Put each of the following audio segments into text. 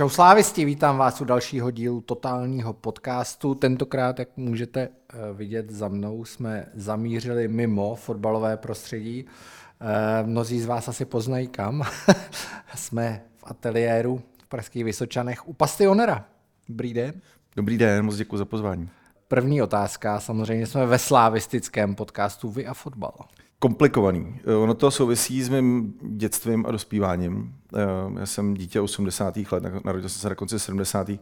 Čau slávisti, vítám vás u dalšího dílu totálního podcastu. Tentokrát, jak můžete eh, vidět za mnou, jsme zamířili mimo fotbalové prostředí. Eh, mnozí z vás asi poznají kam. jsme v ateliéru v Pražských Vysočanech u Pastionera. Dobrý den. Dobrý den, moc děkuji za pozvání. První otázka, samozřejmě jsme ve slavistickém podcastu Vy a fotbal. Komplikovaný. Eh, ono to souvisí s mým dětstvím a dospíváním. Eh, já jsem dítě 80. let, narodil jsem se na konci 70.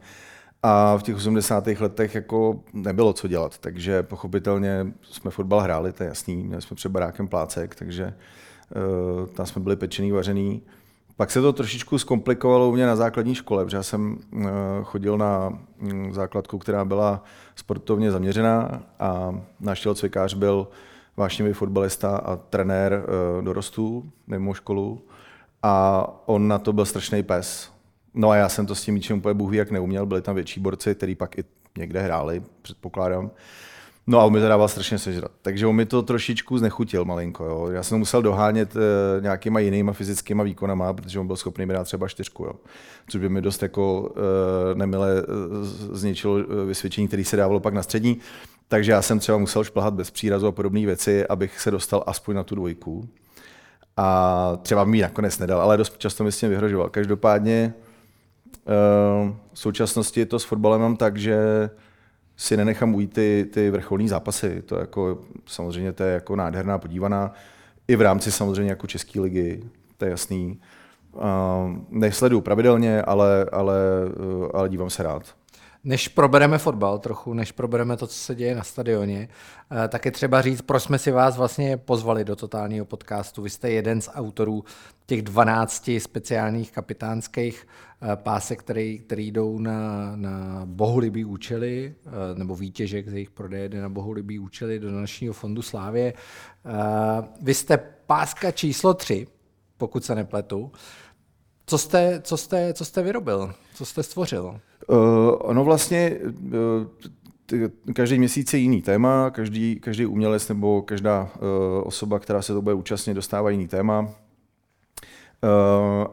A v těch 80. letech jako nebylo co dělat, takže pochopitelně jsme fotbal hráli, to je jasný, měli jsme před barákem plácek, takže uh, tam jsme byli pečený, vařený. Pak se to trošičku zkomplikovalo u mě na základní škole, protože já jsem chodil na um, základku, která byla sportovně zaměřená a náš tělocvikář byl vášnivý fotbalista a trenér uh, dorostů mimo školu a on na to byl strašný pes. No a já jsem to s tím ničím úplně bůh jak neuměl, byli tam větší borci, který pak i někde hráli, předpokládám. No a on mi to dával strašně sežrat. Takže on mi to trošičku znechutil malinko. Jo. Já jsem musel dohánět e, nějakýma jinýma fyzickýma výkonama, protože on byl schopný mi dát třeba čtyřku. Jo. Což by mi dost jako e, nemile zničilo vysvědčení, který se dávalo pak na střední. Takže já jsem třeba musel šplhat bez přírazu a podobné věci, abych se dostal aspoň na tu dvojku. A třeba mi ji nakonec nedal, ale dost často mi s tím vyhrožoval. Každopádně v současnosti to s fotbalem mám tak, že si nenechám ujít ty, ty vrcholní zápasy. To jako, samozřejmě to je jako nádherná podívaná. I v rámci samozřejmě jako České ligy, to je jasný. Uh, nesleduju pravidelně, ale, ale, uh, ale dívám se rád. Než probereme fotbal trochu, než probereme to, co se děje na stadioně, eh, tak je třeba říct, proč jsme si vás vlastně pozvali do totálního podcastu. Vy jste jeden z autorů těch 12 speciálních kapitánských eh, pásek, který, který jdou na, na bohulibý účely, eh, nebo výtěžek z jejich prodeje jde na bohulibý účely do našeho fondu Slávě. Vy jste páska číslo 3, pokud se nepletu. Co jste, co jste, co jste vyrobil? Co jste stvořil? Uh, ono vlastně uh, každý měsíc je jiný téma, každý, každý umělec nebo každá uh, osoba, která se to bude účastnit, dostává jiný téma.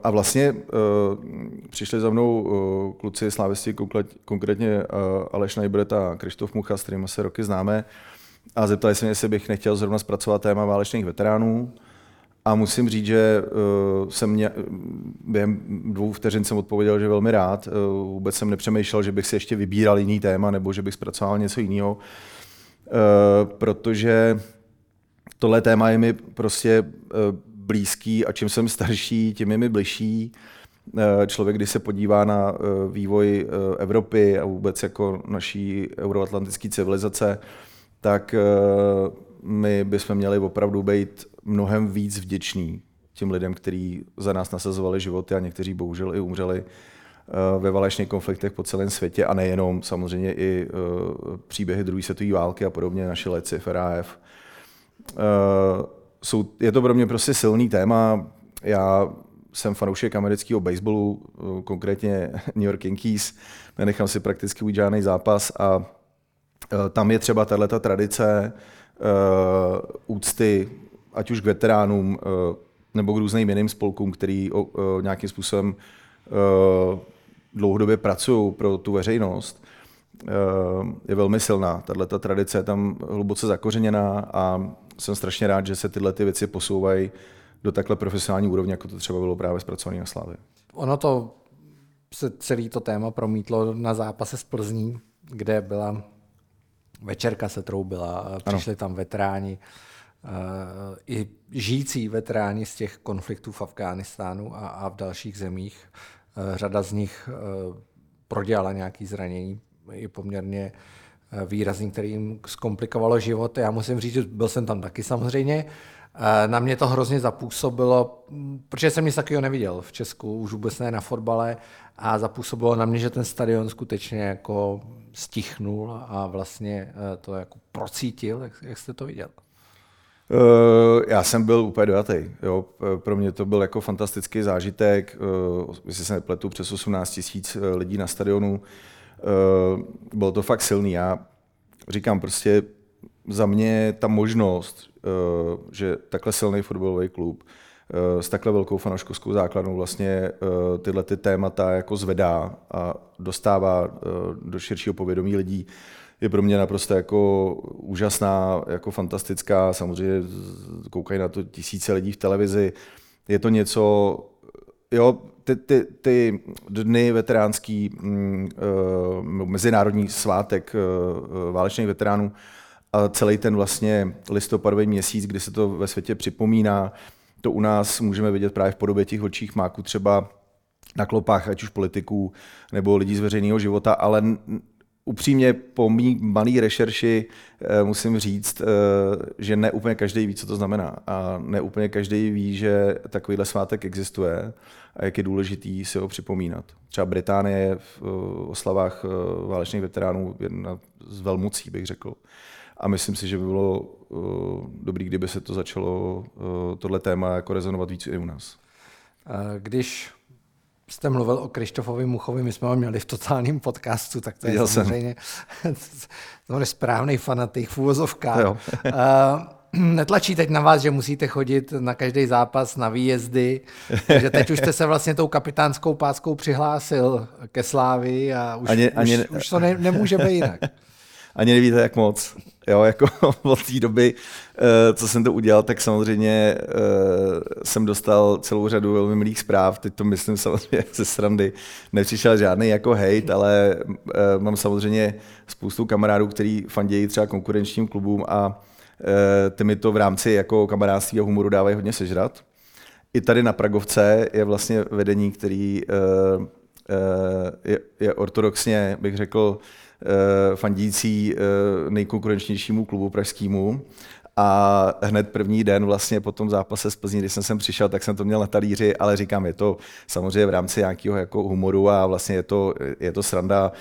A vlastně přišli za mnou kluci slávisti, konkrétně Aleš Najbret a Krištof Mucha, s kterými se roky známe, a zeptali se mě, jestli bych nechtěl zrovna zpracovat téma válečných veteránů. A musím říct, že uh, jsem mě, během dvou vteřin jsem odpověděl, že velmi rád. Uh, vůbec jsem nepřemýšlel, že bych si ještě vybíral jiný téma nebo že bych zpracoval něco jiného, uh, protože tohle téma je mi prostě blízký a čím jsem starší, tím je mi bližší. Člověk, když se podívá na vývoj Evropy a vůbec jako naší euroatlantické civilizace, tak my bychom měli opravdu být mnohem víc vděční těm lidem, kteří za nás nasazovali životy a někteří bohužel i umřeli eh, ve válečných konfliktech po celém světě a nejenom samozřejmě i eh, příběhy druhé světové války a podobně, naše leci v RAF. Eh, jsou, je to pro mě prostě silný téma. Já jsem fanoušek amerického baseballu, konkrétně New York Yankees. Nenechám si prakticky ujít žádný zápas a tam je třeba tato tradice úcty ať už k veteránům eh, nebo k různým jiným spolkům, který nějakým způsobem eh, dlouhodobě pracují pro tu veřejnost, eh, je velmi silná. Tato tradice je tam hluboce zakořeněná a jsem strašně rád, že se tyhle ty věci posouvají do takhle profesionální úrovně, jako to třeba bylo právě zpracované na Slávě. Ono to se celý to téma promítlo na zápase s Plzní, kde byla večerka se troubila, přišli ano. tam veteráni, Eh, i žijící veteráni z těch konfliktů v Afghánistánu a, a v dalších zemích. Eh, řada z nich eh, prodělala nějaké zranění, i poměrně výrazný, který jim zkomplikovalo život. Já musím říct, že byl jsem tam taky samozřejmě. Na mě to hrozně zapůsobilo, protože jsem nic takového neviděl v Česku, už vůbec ne na fotbale, a zapůsobilo na mě, že ten stadion skutečně jako stichnul a vlastně to jako procítil. Jak, jak jste to viděl? Uh, já jsem byl úplně dojatý. Jo. Pro mě to byl jako fantastický zážitek. Jestli se nepletu, přes 18 tisíc eh, lidí na stadionu. Bylo to fakt silný. Já říkám prostě, za mě ta možnost, že takhle silný fotbalový klub s takhle velkou fanouškovskou základnou vlastně tyhle ty témata jako zvedá a dostává do širšího povědomí lidí, je pro mě naprosto jako úžasná, jako fantastická. Samozřejmě koukají na to tisíce lidí v televizi. Je to něco, jo, ty, ty, ty dny veteránský, mm, mezinárodní svátek válečných veteránů a celý ten vlastně listopadový měsíc, kdy se to ve světě připomíná, to u nás můžeme vidět právě v podobě těch vlčích máků třeba na klopách, ať už politiků nebo lidí z veřejného života, ale upřímně po mý malý rešerši eh, musím říct, eh, že ne úplně každý ví, co to znamená. A ne úplně každý ví, že takovýhle svátek existuje a jak je důležitý si ho připomínat. Třeba Británie v eh, oslavách válečných veteránů jedna z velmocí, bych řekl. A myslím si, že by bylo dobrý, kdyby se to začalo, tohle téma jako rezonovat víc i u nás. Když jste mluvil o Krištofovi Muchovi, my jsme ho měli v totálním podcastu, tak to je Viděl samozřejmě to je správný fanatik v úvozovkách. uh, netlačí teď na vás, že musíte chodit na každý zápas, na výjezdy, takže teď už jste se vlastně tou kapitánskou páskou přihlásil ke Slávi a už, ani, ani, už, už to ne, nemůže být jinak ani nevíte, jak moc. Jo, jako od té doby, eh, co jsem to udělal, tak samozřejmě eh, jsem dostal celou řadu velmi milých zpráv. Teď to myslím samozřejmě ze srandy. Nepřišel žádný jako hate, ale eh, mám samozřejmě spoustu kamarádů, který fandějí třeba konkurenčním klubům a ty mi to v rámci jako kamarádství a humoru dávají hodně sežrat. I tady na Pragovce je vlastně vedení, který je, ortodoxně, bych řekl, fandící eh, nejkonkurenčnějšímu klubu pražskému. A hned první den vlastně po tom zápase z Plzní, když jsem sem přišel, tak jsem to měl na talíři, ale říkám, je to samozřejmě v rámci nějakého jako humoru a vlastně je to, je to sranda.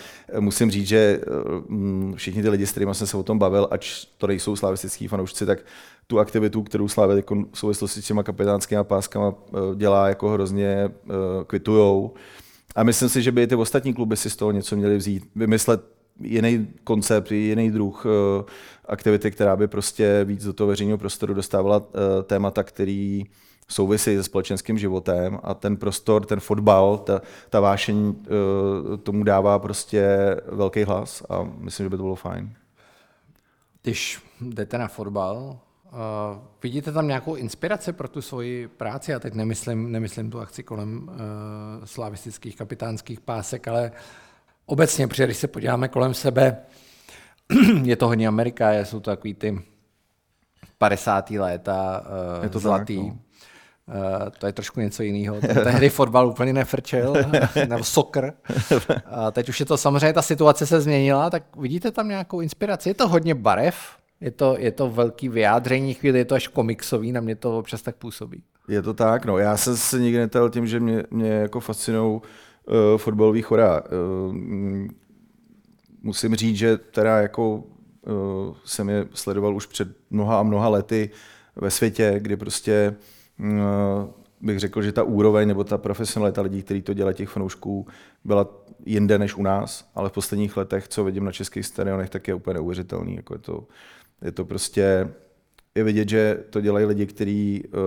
Musím říct, že mm, všichni ty lidi, s kterými jsem se o tom bavil, ač to nejsou slavistický fanoušci, tak tu aktivitu, kterou Slávě jako v souvislosti s těma kapitánskými páskama eh, dělá, jako hrozně kvitujou. A myslím si, že by ty ostatní kluby si z toho něco měli vzít, vymyslet jiný koncept, jiný druh eh, aktivity, která by prostě víc do toho veřejného prostoru dostávala eh, témata, který souvisí se společenským životem a ten prostor, ten fotbal, ta, ta vášeň eh, tomu dává prostě velký hlas a myslím, že by to bylo fajn. Když jdete na fotbal, Uh, vidíte tam nějakou inspiraci pro tu svoji práci? Já teď nemyslím, nemyslím tu akci kolem uh, slavistických kapitánských pásek, ale obecně, protože když se podíváme kolem sebe, je to hodně Amerika, jsou to takový ty 50. léta uh, je to zlatý. Tak, no. Uh, to je trošku něco jiného. Tehdy fotbal úplně nefrčel, nebo soccer. A teď už je to samozřejmě, ta situace se změnila, tak vidíte tam nějakou inspiraci? Je to hodně barev, je to, je to velký vyjádření chvíli, je to až komiksový, na mě to občas tak působí. Je to tak, no. Já jsem se nikdy netel tím, že mě, mě jako fascinují uh, fotbalový chora. Uh, musím říct, že teda jako uh, jsem je sledoval už před mnoha a mnoha lety ve světě, kdy prostě uh, bych řekl, že ta úroveň nebo ta profesionalita lidí, kteří to dělají, těch fanoušků, byla jinde než u nás, ale v posledních letech, co vidím na českých stadionech, tak je úplně neuvěřitelný. Jako je, to, je to prostě, je vidět, že to dělají lidi, kteří uh,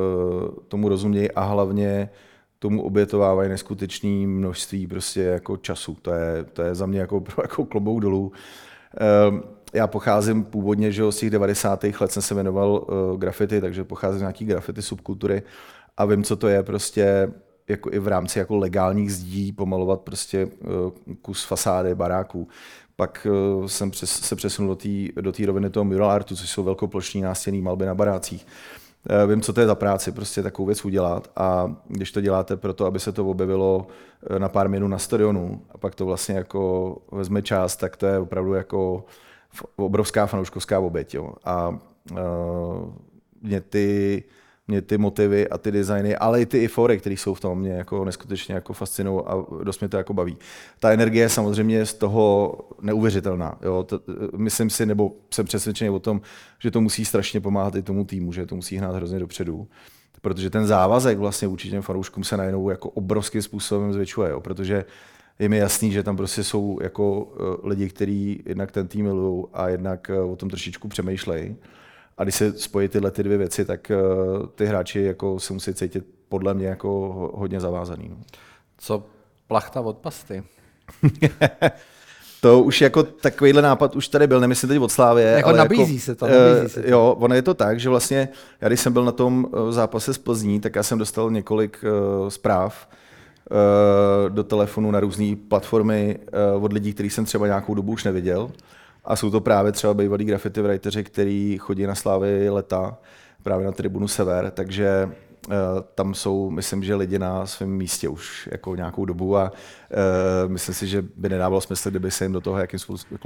tomu rozumějí a hlavně tomu obětovávají neskutečné množství prostě jako času. To je, to je za mě jako, jako klobouk dolů. Ehm, já pocházím původně, že z těch 90. let jsem se věnoval uh, grafity, takže pocházím z nějaký grafity subkultury a vím, co to je prostě jako i v rámci jako legálních zdí pomalovat prostě uh, kus fasády baráků. Pak uh, jsem přes, se přesunul do té do roviny toho mural artu, což jsou velkoplošní nástěnné malby na barácích. Eh, vím, co to je za práci, prostě takovou věc udělat a když to děláte proto, aby se to objevilo eh, na pár minut na stadionu a pak to vlastně jako vezme čas, tak to je opravdu jako obrovská fanouškovská oběť. Jo. A uh, mě ty mě ty motivy a ty designy, ale i ty ifory, které jsou v tom, mě jako neskutečně jako fascinují a dost mě to jako baví. Ta energie je samozřejmě z toho neuvěřitelná. Jo? To, myslím si, nebo jsem přesvědčený o tom, že to musí strašně pomáhat i tomu týmu, že to musí hnát hrozně dopředu. Protože ten závazek vlastně vůči těm fanouškům se najednou jako obrovským způsobem zvětšuje, jo? protože je mi jasný, že tam prostě jsou jako lidi, kteří jednak ten tým milují a jednak o tom trošičku přemýšlejí. A když se spojí tyhle ty dvě věci, tak ty hráči jako se musí cítit podle mě jako hodně zavázaný. No. Co plachta od pasty? To už jako takovýhle nápad už tady byl, nemyslím teď od Slávě. Jako ale nabízí jako, se to, nabízí se to. Jo, ono je to tak, že vlastně, já když jsem byl na tom eh, zápase z Plzní, tak já jsem dostal několik uh, zpráv do telefonu na různé platformy od lidí, kterých jsem třeba nějakou dobu už neviděl. A jsou to právě třeba bývalí graffiti writeři, který chodí na Slávy leta, právě na tribunu Sever, takže Eh, tam jsou, myslím, že lidi na svém místě už jako nějakou dobu a uh, myslím si, že by nedávalo smysl, kdyby se jim do toho jakým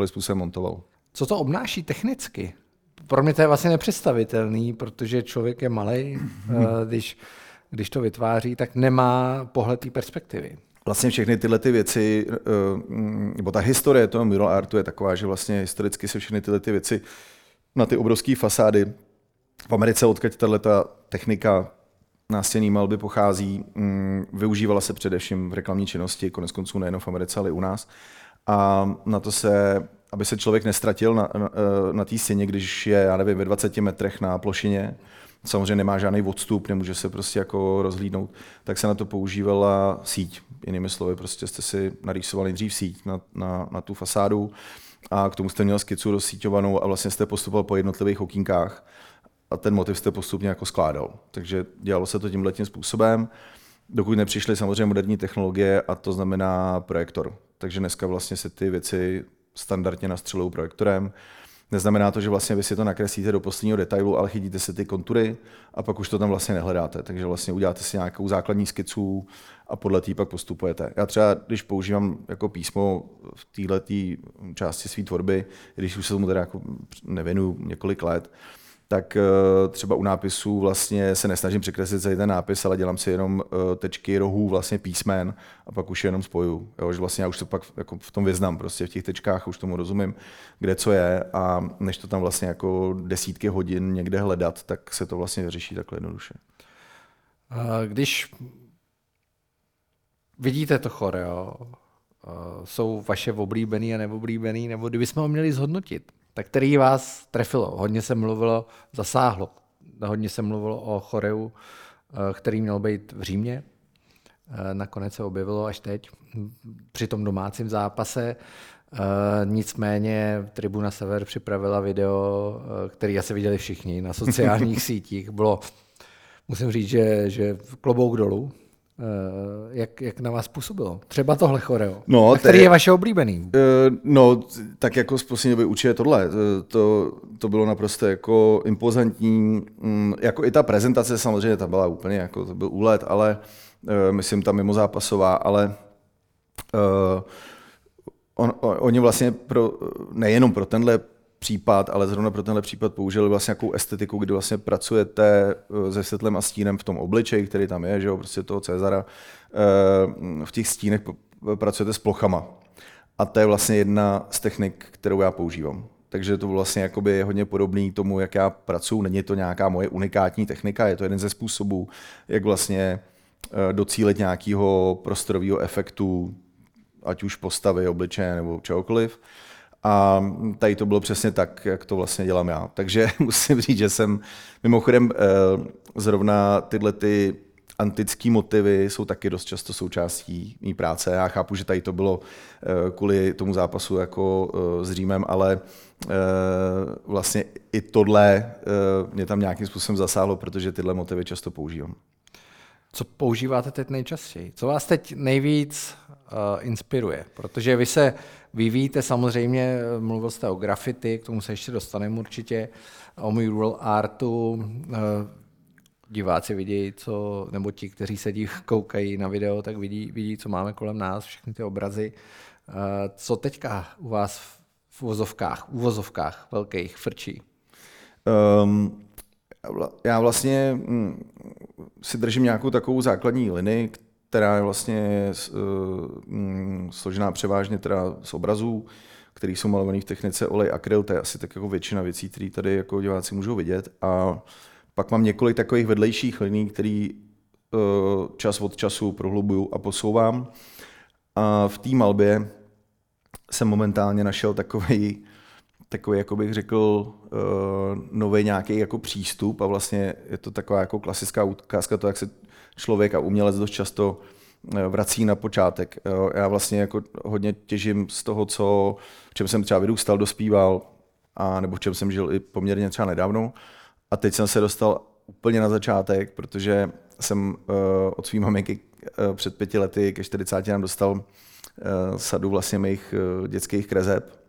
způsobem montoval. Co to obnáší technicky? Pro mě to je vlastně nepředstavitelný, protože člověk je malý, uh, když, když to vytváří, tak nemá pohled té perspektivy. Vlastně všechny tyhle ty věci, nebo ta historie toho mural artu je taková, že vlastně historicky se všechny tyhle ty věci na ty obrovské fasády v Americe, odkud tato technika nástěnný malby pochází, mm, využívala se především v reklamní činnosti, konec konců nejen v Americe, ale i u nás. A na to se, aby se člověk nestratil na, na, eh, na té stěně, když je, já nevím, ve 20 metrech na plošině, samozřejmě nemá žádný odstup, nemůže se prostě jako rozhlídnout, tak se na to používala síť. Jinými slovy, prostě jste si narýsovali dřív síť na, na, na tu fasádu a k tomu jste měl skicu rozsíťovanou a vlastně jste postupoval po jednotlivých okýnkách a ten motiv jste postupně jako skládal. Takže dělalo se to tímhle tím způsobem, dokud nepřišly samozřejmě moderní technologie a to znamená projektor. Takže dneska vlastně se ty věci standardně nastřelují projektorem. Neznamená to, že vlastně vy si to nakreslíte do posledního detailu, ale chytíte si ty kontury a pak už to tam vlastně nehledáte. Takže vlastně uděláte si nějakou základní skicu a podle té pak postupujete. Já třeba, když používám jako písmo v této části své tvorby, když už se tomu teda jako nevěnuju několik let, tak eh, třeba u nápisů vlastně se nesnažím překreslit celý ten nápis, ale dělám si jenom eh, tečky rohů vlastně písmen a pak už je jenom spoju. Jo, že vlastně já už to pak jako v tom vyznám prostě v těch tečkách, už tomu rozumím, kde co je a než to tam vlastně jako desítky hodin někde hledat, tak se to vlastně řeší takhle jednoduše. Když vidíte to choreo, jsou vaše oblíbený a neoblíbený, nebo kdybychom ho měli zhodnotit, tak který vás trefilo. Hodně se mluvilo, zasáhlo. Hodně se mluvilo o choreu, eh, který měl být v Římě. Eh, nakonec se objevilo až teď při tom domácím zápase. Eh, nicméně Tribuna Sever připravila video, který asi viděli všichni na sociálních sítích. Bylo, musím říct, že, že klobouk dolů. Eh, jak, jak na vás působilo? Třeba tohle choreo. No, který je, je vaše oblíbený? Uh, no, tak jako z poslední doby určitě tohle. Eh, to, to bylo naprosto jako impozantní. Um, jako i ta prezentace samozřejmě, ta byla úplně jako, to byl úlet, ale uh, myslím ta mimo zápasová, ale uh, on, on, oni vlastně pro, nejenom pro tenhle případ, ale zrovna pro tenhle případ použili vlastně nějakou estetiku, kdy vlastně pracujete eh, se světlem a stínem v tom obličeji, který tam je, že jo, prostě toho Cezara. Eh, v těch stínech pracujete s plochama. A to je vlastně jedna z technik, kterou já používám. Takže to vlastně jakoby hodně podobný tomu, jak já pracuji. Není to nějaká moje unikátní technika, je to jeden ze způsobů, jak vlastně eh, docílit nějakého prostorového efektu, ať už postavy, obličeje nebo čehokoliv. A tady to bylo přesně tak, jak to vlastně dělám já. Takže musím říct, že jsem mimochodem eh, zrovna tyhle ty antické motivy jsou taky dost často součástí mý práce. Já chápu, že tady to bylo eh, kvůli tomu zápasu jako eh, s Římem, ale vlastně i tohle mě tam nějakým způsobem zasáhlo, protože tyhle motivy často používám. Co používáte teď nejčastěji? Co vás teď nejvíc uh, inspiruje? Protože vy se vyvíjíte samozřejmě, mluvil jste o graffiti, k tomu se ještě dostaneme určitě, o mural artu. Uh, diváci vidí, co, nebo ti, kteří sedí, koukají na video, tak vidí, vidí, co máme kolem nás, všechny ty obrazy. Uh, co teďka u vás v uvozovkách, uvozovkách velkých frčí? Um, já vlastně hm, si držím nějakou takovou základní linii, která je vlastně hm, složená převážně teda z obrazů, který jsou malovaný v technice olej akryl, to je asi tak jako většina věcí, které tady jako diváci můžou vidět. A pak mám několik takových vedlejších liní, který eh, čas od času prohlubuju a posouvám. A v té malbě jsem momentálně našel takový, takový, jako bych řekl, uh, nový nějaký jako přístup a vlastně je to taková jako klasická ukázka to, jak se člověk a umělec dost často eh, vrací na počátek. Já vlastně jako hodně těžím z toho, co, v čem jsem třeba vyrůstal, dospíval, a nebo v čem jsem žil i poměrně třeba nedávno. A teď jsem se dostal úplně na začátek, protože jsem uh, od svým maminky uh, před pěti lety ke 40 nám dostal uh, sadu vlastně mých uh, dětských krezeb.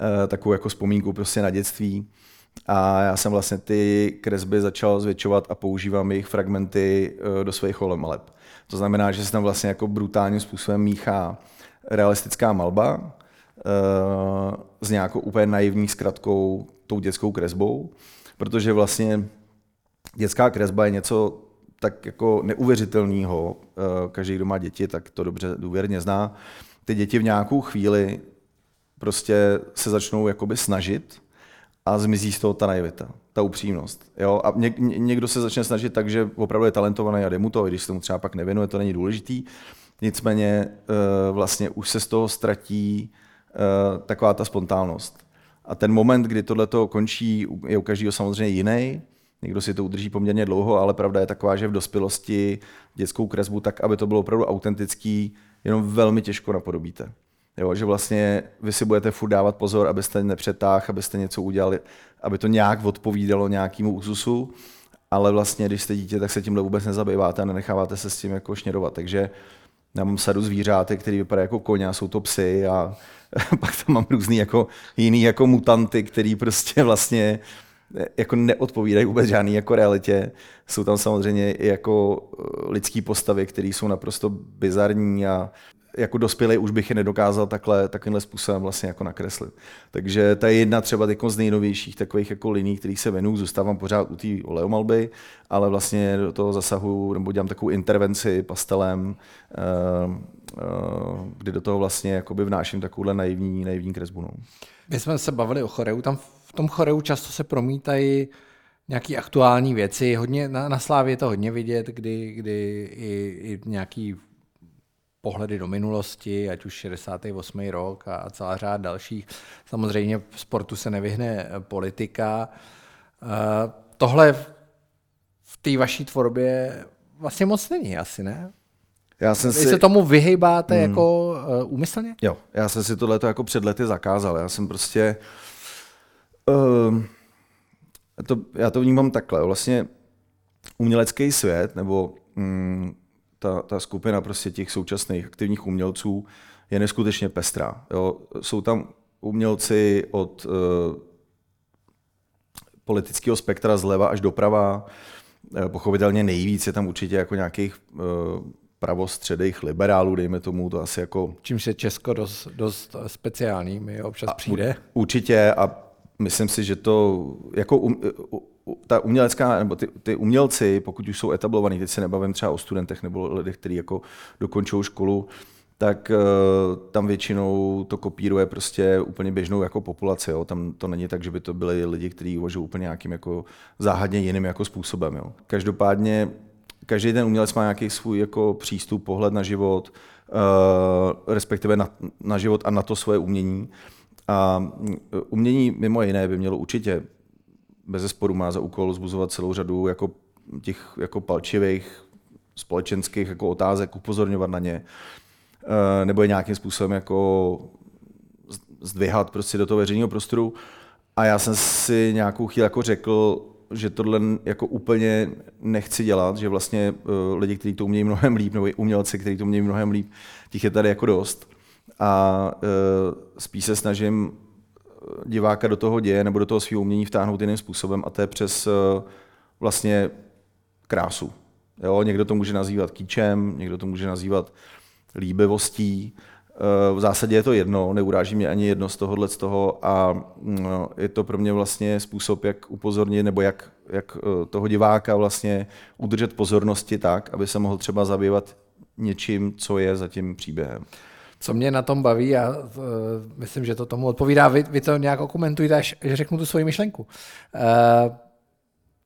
Uh, takovou jako vzpomínku prostě na dětství. A já jsem vlastně ty kresby začal zvětšovat a používám jejich fragmenty uh, do svých maleb. To znamená, že se tam vlastně jako brutálním způsobem míchá realistická malba uh, s nějakou úplně naivní zkratkou, tou dětskou kresbou, protože vlastně dětská kresba je něco tak jako neuvěřitelného. Eh, každý, kdo má děti, tak to dobře důvěrně zná. Ty děti v nějakou chvíli prostě se začnou jakoby snažit a zmizí z toho ta naivita, ta upřímnost. Jo? A ně, někdo se začne snažit tak, že opravdu je talentovaný a jde mu to, i když se mu třeba pak nevěnuje, to není důležitý. Nicméně eh, vlastně už se z toho ztratí eh, taková ta spontánnost. A ten moment, kdy tohle končí, je u každého samozřejmě jiný. Někdo si to udrží poměrně dlouho, ale pravda je taková, že v dospělosti dětskou kresbu tak, aby to bylo opravdu autentický, jenom velmi těžko napodobíte. Jo, že vlastně vy si budete furt dávat pozor, abyste nepřetáhl, abyste něco udělali, aby to nějak odpovídalo nějakému úzusu, ale vlastně, když jste dítě, tak se tímhle vůbec nezabýváte a nenecháváte se s tím jako šněrovat. Takže já mám sadu zvířátek, který vypadá jako koně, jsou to psy a pak tam mám různý jako jiný jako mutanty, který prostě vlastně jako neodpovídají vůbec žádný jako realitě. Jsou tam samozřejmě i jako eh, lidský postavy, které jsou naprosto bizarní a jako dospělý už bych je nedokázal takhle, takovýmhle způsobem vlastně jako nakreslit. Takže to je jedna třeba z nejnovějších takových jako liní, kterých se věnuju, zůstávám pořád u té oleomalby, ale vlastně do toho zasahu nebo dělám takovou intervenci pastelem, eh, eh, kdy do toho vlastně jakoby vnáším takovouhle naivní, naivní kresbu. No. My jsme se bavili o choreu, tam v tom choreu často se promítají nějaký aktuální věci. Hodně, na, na Slávě je to hodně vidět, kdy, kdy i, i nějaký pohledy do minulosti, ať už 68. rok a, celá řád dalších. Samozřejmě v sportu se nevyhne politika. Uh, tohle v té vaší tvorbě vlastně moc není asi, ne? Já jsem Vy si... se tomu vyhejbáte hmm. jako uh, úmyslně? Jo, já jsem si tohle jako před lety zakázal. Já jsem prostě... Uh, to, já to vnímám takhle. Vlastně umělecký svět, nebo mm, ta, ta skupina prostě těch současných aktivních umělců je neskutečně pestrá. Jo. Jsou tam umělci od uh, politického spektra zleva až doprava. Uh, pochopitelně nejvíc je tam určitě jako nějakých uh, pravostředých liberálů, dejme tomu, to asi jako... Čím se Česko dost, dost speciální, mi občas a přijde. Určitě a myslím si, že to jako um, ta umělecká, nebo ty, ty umělci, pokud už jsou etablovaní, teď se nebavím třeba o studentech nebo lidech, kteří jako dokončují školu, tak uh, tam většinou to kopíruje prostě úplně běžnou jako populaci. Jo. Tam to není tak, že by to byli lidi, kteří uvažují úplně nějakým jako záhadně jiným jako způsobem. Jo. Každopádně každý ten umělec má nějaký svůj jako přístup, pohled na život, uh, respektive na, na život a na to svoje umění. A umění mimo jiné by mělo určitě bez zesporu má za úkol zbuzovat celou řadu jako těch jako palčivých společenských jako otázek, upozorňovat na ně, eh, nebo je nějakým způsobem jako zdvihat prostě do toho veřejného prostoru. A já jsem si nějakou chvíli jako řekl, že tohle jako úplně nechci dělat, že vlastně uh, lidi, kteří to umějí mnohem líp, nebo umělci, kteří to umějí mnohem líp, těch je tady jako dost. A uh, spíš se snažím diváka do toho děje nebo do toho svého umění vtáhnout jiným způsobem a to je přes uh, vlastně krásu. Jo, někdo to může nazývat kýčem, někdo to může nazývat líbivostí, v zásadě je to jedno, neuráží mě ani jedno z tohohle z toho a no, je to pro mě vlastně způsob, jak upozornit nebo jak, jak eh, toho diváka vlastně udržet pozornosti tak, aby se mohl třeba zabývat něčím, co je za tím příběhem. Co mě na tom baví, a uh, myslím, že to tomu odpovídá, vy, vy to nějak komentujte, až řeknu tu svoji myšlenku. Uh,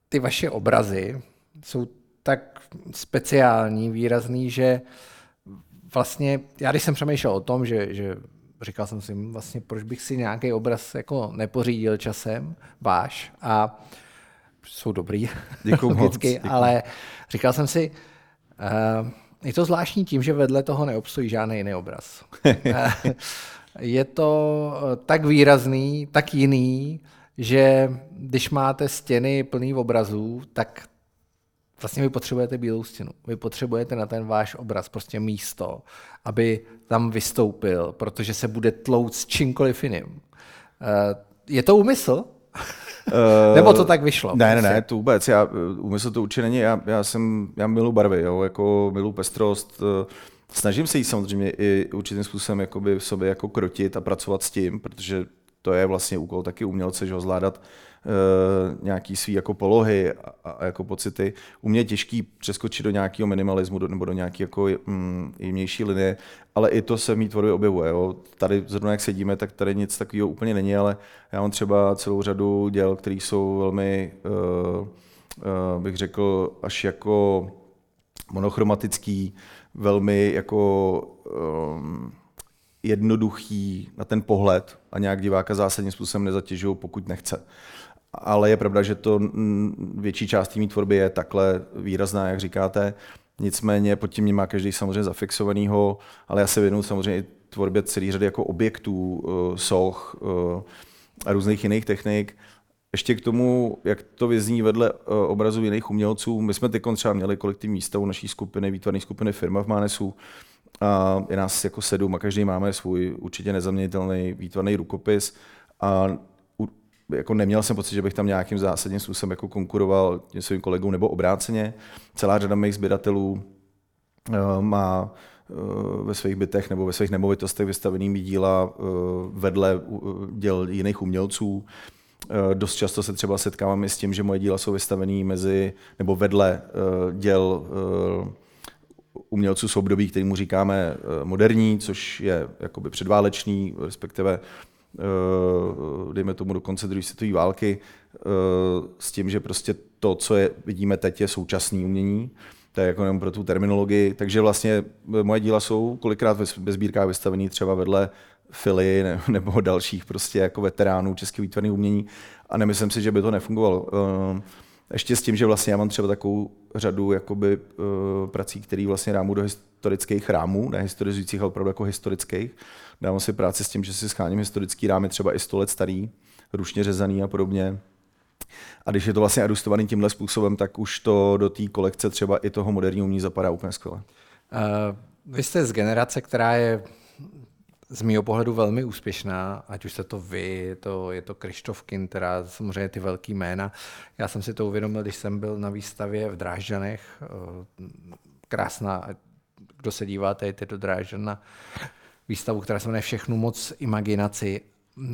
ty vaše obrazy jsou tak speciální, výrazný, že vlastně, já když jsem přemýšlel o tom, že, že říkal jsem si, vlastně proč bych si nějaký obraz jako nepořídil časem, váš, a jsou dobrý, Děkuju logicky, moc, děkuju. ale říkal jsem si, uh, je to zvláštní tím, že vedle toho neobstojí žádný jiný obraz. Eh, je to tak výrazný, tak jiný, že když máte stěny plný obrazů, tak vlastně vy potřebujete bílou stěnu. Vy potřebujete na ten váš obraz prostě místo, aby tam vystoupil, protože se bude tlout s čímkoliv jiným. Eh, je to úmysl? Nebo to tak vyšlo? Ne, ne, ne, to vůbec. Já, úmysl to určitě není. Já, já jsem, já milu barvy, jo, jako milu pestrost. eh, Snažím se jí samozřejmě i určitým způsobem jakoby v sobě jako krotit a pracovat s tím, protože to je vlastně úkol taky umělce, že ho zvládat uh, nějaký svý jako polohy a, a, jako pocity. U mě je těžký přeskočit do nějakého minimalismu do, nebo do nějaké jako mm, jemnější linie, ale i to se mý tvorbě objevuje. Jo. Tady zrovna jak sedíme, tak tady nic takového úplně není, ale já mám třeba celou řadu děl, které jsou velmi, uh, uh, bych řekl, až jako monochromatický, velmi jako um, jednoduchý na ten pohled a nějak diváka zásadním způsobem nezatěžují, pokud nechce. Ale je pravda, že to větší část té tvorby je takhle výrazná, jak říkáte. Nicméně pod tím má každý samozřejmě zafixovanýho, ale já se věnuju samozřejmě i tvorbě celý řady jako objektů, uh, soch uh, a různých jiných technik. Ještě k tomu, jak to vyzní vedle uh, obrazů jiných umělců, my jsme teď třeba měli kolektivní výstavu naší skupiny, výtvarné skupiny Firma v Mánesu, a je nás jako sedm a každý máme svůj určitě nezaměnitelný výtvarný rukopis a jako neměl jsem pocit, že bych tam nějakým zásadním způsobem jako konkuroval svým kolegům nebo obráceně. Celá řada mých sběratelů uh, má uh, ve svých bytech nebo ve svých nemovitostech vystavenými díla uh, vedle děl jiných umělců. Dost často se třeba setkávám i s tím, že moje díla jsou vystavené mezi nebo vedle děl umělců z období, kterýmu říkáme moderní, což je jakoby předválečný, respektive dejme tomu do konce druhé světové války, s tím, že prostě to, co je, vidíme teď, je současné umění. To je jako jenom pro tu terminologii. Takže vlastně moje díla jsou kolikrát ve sbírkách vystavený třeba vedle Fily nebo dalších prostě jako veteránů českého výtvarného umění a nemyslím si, že by to nefungovalo. Ještě s tím, že vlastně já mám třeba takovou řadu jakoby, prací, které vlastně rámu do historických rámů, ne historizujících, ale opravdu jako historických. Dávám si práci s tím, že si scháním historický rámy, třeba i 100 let starý, ručně řezaný a podobně. A když je to vlastně adustovaný tímhle způsobem, tak už to do té kolekce třeba i toho moderního umění zapadá úplně skvěle. Uh, vy jste z generace, která je z mého pohledu velmi úspěšná, ať už se to vy, je to, je to Krištof teda samozřejmě ty velký jména. Já jsem si to uvědomil, když jsem byl na výstavě v Drážďanech, krásná, kdo se díváte, jděte do Drážďan na výstavu, která se jmenuje Všechnu moc imaginaci,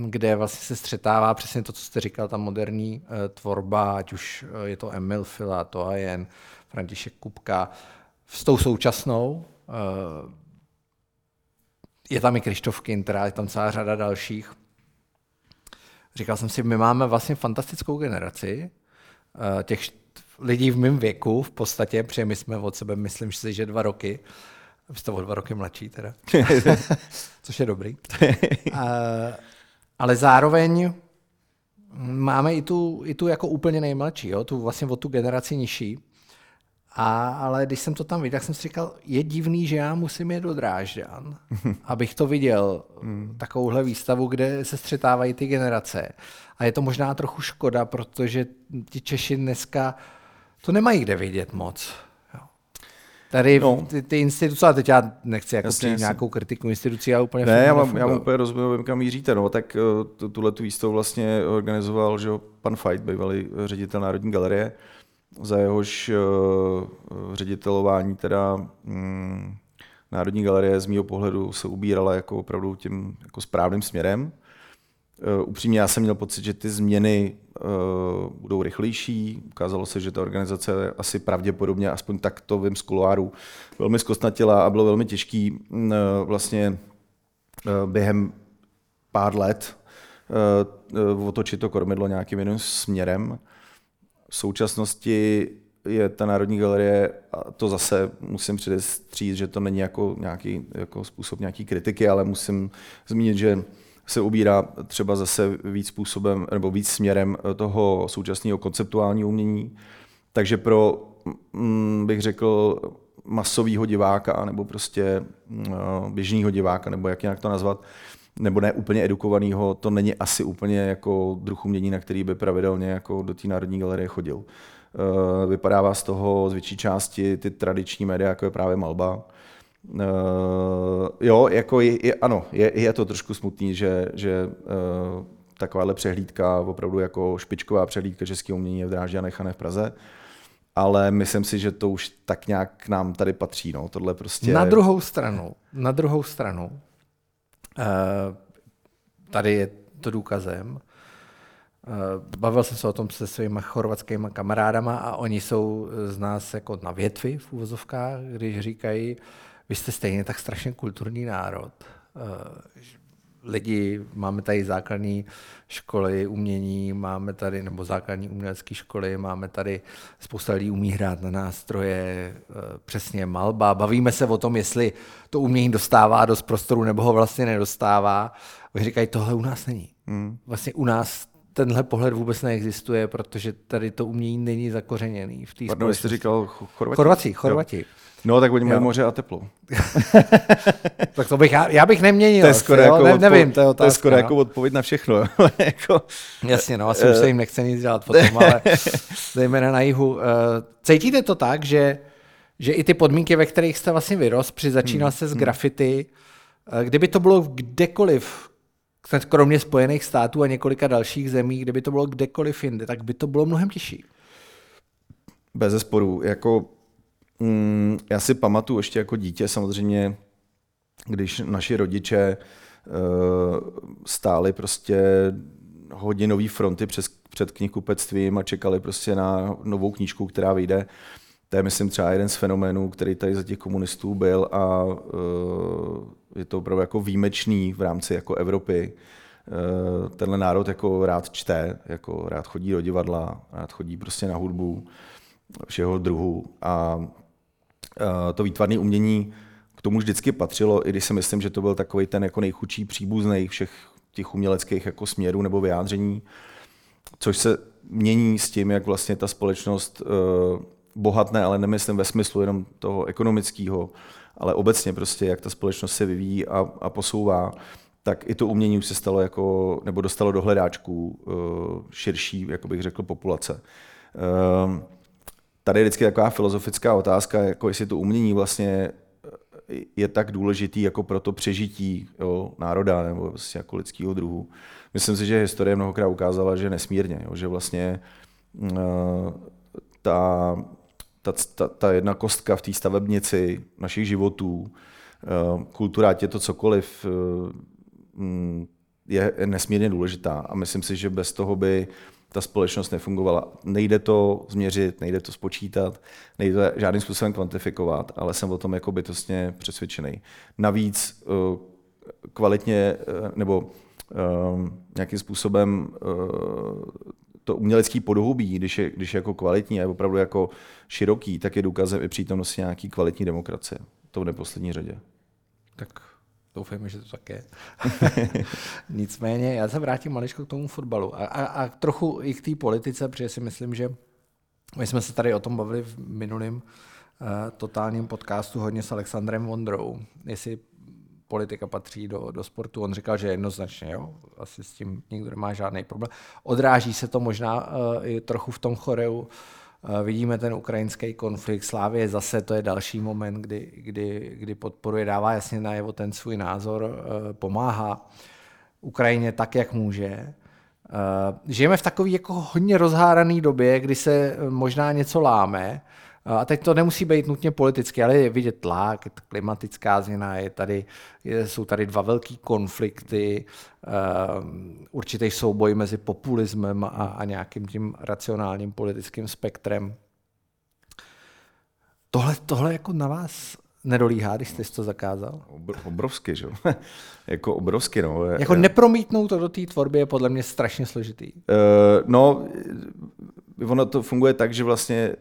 kde vlastně se střetává přesně to, co jste říkal, ta moderní uh, tvorba, ať už je to Emil Fila, to a jen František Kupka, s tou současnou, uh, je tam i Krištof Kintra, je tam celá řada dalších. Říkal jsem si, my máme vlastně fantastickou generaci těch lidí v mém věku v podstatě, protože my jsme od sebe, myslím si, že dva roky. Vy jste o dva roky mladší teda, což je dobrý. Ale zároveň máme i tu, i tu jako úplně nejmladší, jo? tu vlastně o tu generaci nižší. A, ale když jsem to tam viděl, tak jsem si říkal, je divný, že já musím jít do Drážďan, abych to viděl, takovouhle výstavu, kde se střetávají ty generace. A je to možná trochu škoda, protože ti Češi dneska to nemají kde vidět moc. Tady no. ty, ty instituce, a teď já nechci jako jasně, nějakou kritiku institucí, ale úplně Ne, já mám, já mám úplně rozumím, kam míříte. No, tak uh, tuhle tu výstavu vlastně organizoval že pan Fight, bývalý ředitel Národní galerie, za jehož uh, ředitelování teda um, Národní galerie z mého pohledu se ubírala jako opravdu tím jako správným směrem. Uh, upřímně já jsem měl pocit, že ty změny uh, budou rychlejší. Ukázalo se, že ta organizace asi pravděpodobně, aspoň tak to vím z kuloáru, velmi zkostnatila a bylo velmi těžký uh, vlastně uh, během pár let otočit to kormidlo nějakým jiným směrem v současnosti je ta Národní galerie, a to zase musím předestřít, že to není jako nějaký jako způsob nějaký kritiky, ale musím zmínit, že se ubírá třeba zase víc způsobem nebo víc směrem toho současného konceptuálního umění. Takže pro, mm, bych řekl, masového diváka nebo prostě mm, běžného diváka, nebo jak jinak to nazvat, nebo ne úplně edukovaného, to není asi úplně jako druh umění, na který by pravidelně jako do té Národní galerie chodil. Eh, vypadává z toho z větší části ty tradiční média, jako je právě Malba. Uh, jo, jako je, je, ano, je, je to trošku smutný, že, že uh, takováhle přehlídka, opravdu jako špičková přehlídka českého umění je v Drážďanech a ne v Praze. Ale myslím si, že to už tak nějak k nám tady patří. No. Tohle prostě... Na druhou stranu, na druhou stranu, uh, tady je to důkazem, Bavil jsem se o tom se svými chorvatskými kamarádama a oni jsou z nás jako na větvi v úvozovkách, když říkají, vy jste stejně tak strašně kulturní národ. Eh, lidi, máme tady základní školy umění, máme tady, nebo základní umělecké školy, máme tady spousta lidí umí hrát na nástroje, eh, přesně malba. Bavíme se o tom, jestli to umění dostává dost prostoru, nebo ho vlastně nedostává. Oni říkají, tohle u nás není. Hmm. Vlastně u nás tenhle pohled vůbec neexistuje, protože tady to umění není zakořeněný v té Pardon, jste říkal Chorvati? Chorvati, Chorvati. No, tak oni mají moře a teplo. tak to bych, já, já bych neměnil. To je skoro, jako, ne, odpověd, nevím, to je, otázka, to je skoro no. jako odpověď na všechno. jako, Jasně, no, asi už se jim nechce nic dělat potom, ale zejména na jihu. Eh, cítíte to tak, že, že i ty podmínky, ve kterých jste vlastně vyrost, při začínal hmm, se z hmm. grafity, eh, kdyby to bylo kdekoliv, kromě Spojených států a několika dalších zemí, kdyby to bylo kdekoliv jinde, tak by to bylo mnohem těžší. Bez zesporu. Jako Mm, já si pamatuju ještě jako dítě samozřejmě, když naši rodiče uh, stáli prostě hodinové fronty přes, před knihkupectvím a čekali prostě na novou knížku, která vyjde. To je, myslím, třeba jeden z fenoménů, který tady za těch komunistů byl a uh, je to opravdu jako výjimečný v rámci jako Evropy. Uh, tenhle národ jako rád čte, jako rád chodí do divadla, rád chodí prostě na hudbu všeho druhu a Eh, to výtvarné umění k tomu vždycky patřilo, i když si myslím, že to byl takový ten jako nejchudší příbuzný všech těch uměleckých jako směrů nebo vyjádření, což se mění s tím, jak vlastně ta společnost uh, bohatne, ale nemyslím ve smyslu jenom toho ekonomického, ale obecně prostě, jak ta společnost se vyvíjí a, a posouvá, tak i to umění už se stalo jako, nebo dostalo do hledáčků uh, širší, jako bych řekl, populace. Uh, tady je vždycky taková filozofická otázka, jako jestli to umění vlastně eh, je tak důležitý jako pro to přežití jo, národa nebo vlastně jako lidského druhu. Myslím si, že historie mnohokrát ukázala, že nesmírně, jo, že vlastně uh, ta, ta, ta, ta jedna kostka v té stavebnici našich životů, uh, kultura, ať je to cokoliv, uh, je nesmírně důležitá a myslím si, že bez toho by ta společnost nefungovala. Nejde to změřit, nejde to spočítat, nejde to žádným způsobem kvantifikovat, ale jsem o tom jako bytostně přesvědčený. Navíc eh, kvalitně eh, nebo eh, nějakým způsobem to umělecký podhubí, když je, když je jako kvalitní a je opravdu jako široký, tak je důkazem i přítomnosti nějaký kvalitní demokracie. To v neposlední řadě. Tak Doufejme, že to tak je. Nicméně, já se vrátím maličko k tomu fotbalu a, a, a trochu i k té politice, protože si myslím, že my jsme se tady o tom bavili v minulém uh, totálním podcastu hodně s Alexandrem Vondrou, jestli politika patří do, do sportu. On říkal, že jednoznačně, jo, asi s tím nikdo nemá žádný problém. Odráží se to možná uh, i trochu v tom choreu Vidíme ten ukrajinský konflikt, Slávě zase to je další moment, kdy, kdy, kdy podporuje, dává jasně najevo ten svůj názor, eh, pomáhá Ukrajině tak, jak může. Eh, žijeme v takové jako hodně rozhárané době, kdy se možná něco láme, a teď to nemusí být nutně politicky, ale je vidět tlak, je klimatická změna, je tady, je, jsou tady dva velký konflikty, uh, určitý souboj mezi populismem a, a nějakým tím racionálním politickým spektrem. Tohle, tohle jako na vás nedolíhá, když jste to zakázal? Obrovsky, že jako obrovsky, no. Jako nepromítnout to do té tvorby je podle mě strašně složitý. Uh, no, ono to funguje tak, že vlastně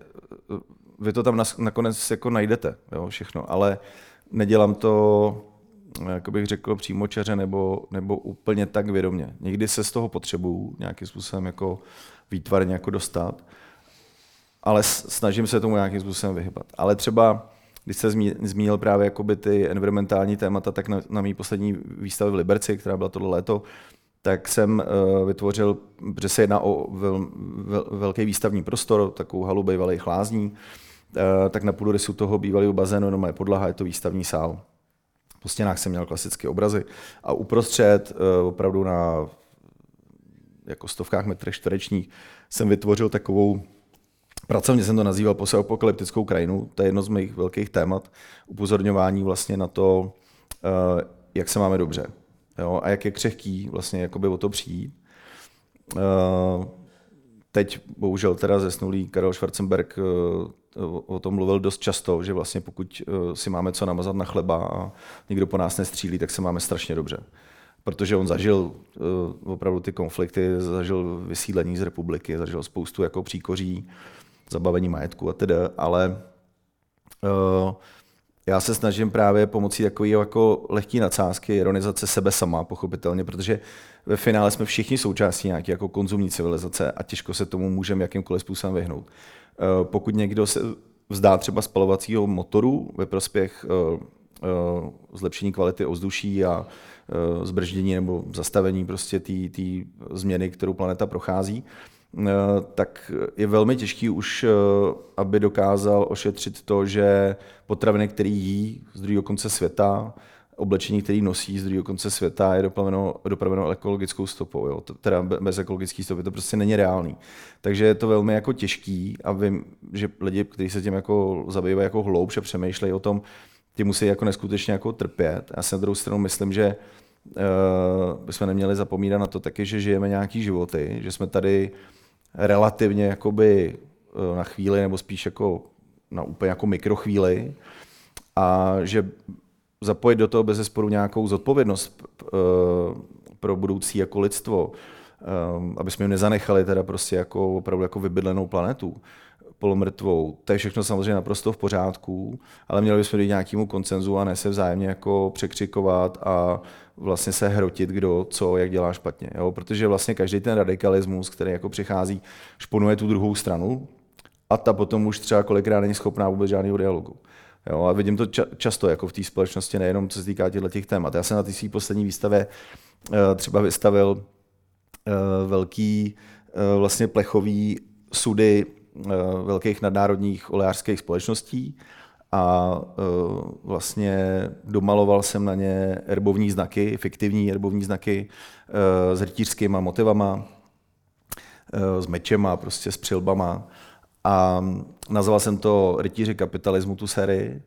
vy to tam nakonec jako najdete, jo, všechno, ale nedělám to, jak bych řekl, přímočaře nebo, nebo úplně tak vědomě. Někdy se z toho potřebuju nějakým způsobem jako výtvarně jako dostat, ale snažím se tomu nějakým způsobem vyhybat. Ale třeba, když se zmínil právě jakoby ty environmentální témata, tak na, na mý poslední výstavě v Liberci, která byla tohle léto, tak jsem uh, vytvořil, protože se jedná o vel, vel, velký výstavní prostor, takovou halu bývalých lázní, uh, tak na půdorysu toho bývalého bazénu no, je podlaha, je to výstavní sál. Po stěnách jsem měl klasické obrazy a uprostřed, uh, opravdu na jako stovkách metrech čtverečních, jsem vytvořil takovou Pracovně jsem to nazýval postapokalyptickou krajinu, to je jedno z mých velkých témat, upozorňování vlastně na to, jak se máme dobře jo, a jak je křehký vlastně o to přijít. Teď bohužel teda zesnulý Karel Schwarzenberg uh, o tom mluvil dost často, že vlastně pokud uh, si máme co namazat na chleba a nikdo po nás nestřílí, tak se máme strašně dobře. Protože on zažil uh, opravdu ty konflikty, zažil vysídlení z republiky, zažil spoustu jako příkoří, zabavení majetku a tedy, ale uh, já se snažím právě pomocí takové jako lehký nadsázky, ironizace sebe sama, pochopitelně, protože ve finále jsme všichni součástí nějaké jako konzumní civilizace a těžko se tomu můžeme jakýmkoliv způsobem vyhnout. Eh, pokud někdo se vzdá třeba spalovacího motoru ve prospěch eh, eh, zlepšení kvality ovzduší a zbrždění nebo zastavení prostě té změny, kterou planeta prochází, tak je velmi těžký už, eh, aby dokázal ošetřit to, že potraviny, které jí z druhého konce světa, oblečení, který nosí z druhého konce světa, je dopraveno, dopraveno ekologickou stopou. Jo. Teda bez ekologické stopy to prostě není reálný. Takže je to velmi jako těžký a vím, že lidi, kteří se tím jako zabývají jako hloubše, přemýšlejí o tom, ty musí jako neskutečně jako trpět. Já si na druhou stranu myslím, že uh, bychom neměli zapomínat na to taky, že žijeme nějaký životy, že jsme tady relativně jakoby eh, na chvíli, nebo spíš jako na úplně jako mikrochvíli a že zapojit do toho bez zesporu nějakou zodpovědnost eh, pro budoucí jako lidstvo, eh, aby jsme jim nezanechali teda prostě jako opravdu jako vybydlenou planetu polomrtvou. To je všechno samozřejmě naprosto v pořádku, ale měli bychom jít nějakému koncenzu a ne se vzájemně jako překřikovat a vlastně se hrotit, kdo co, jak dělá špatně. Jo? Protože vlastně každý ten radikalismus, který jako přichází, šponuje tu druhou stranu a ta potom už třeba kolikrát není schopná vůbec žádného dialogu. Jo, a vidím to ča- často jako v té společnosti, nejenom co se týká těchto těch témat. Já jsem na té své poslední výstavě uh, třeba vystavil uh, velký uh, vlastně plechový sudy velkých nadnárodních oleářských společností a uh, vlastně domaloval jsem na ně erbovní znaky, fiktivní erbovní znaky uh, s rytířskýma motivama, s mečema, prostě s přilbama. A nazval jsem to Rytíři kapitalismu, tu sérii.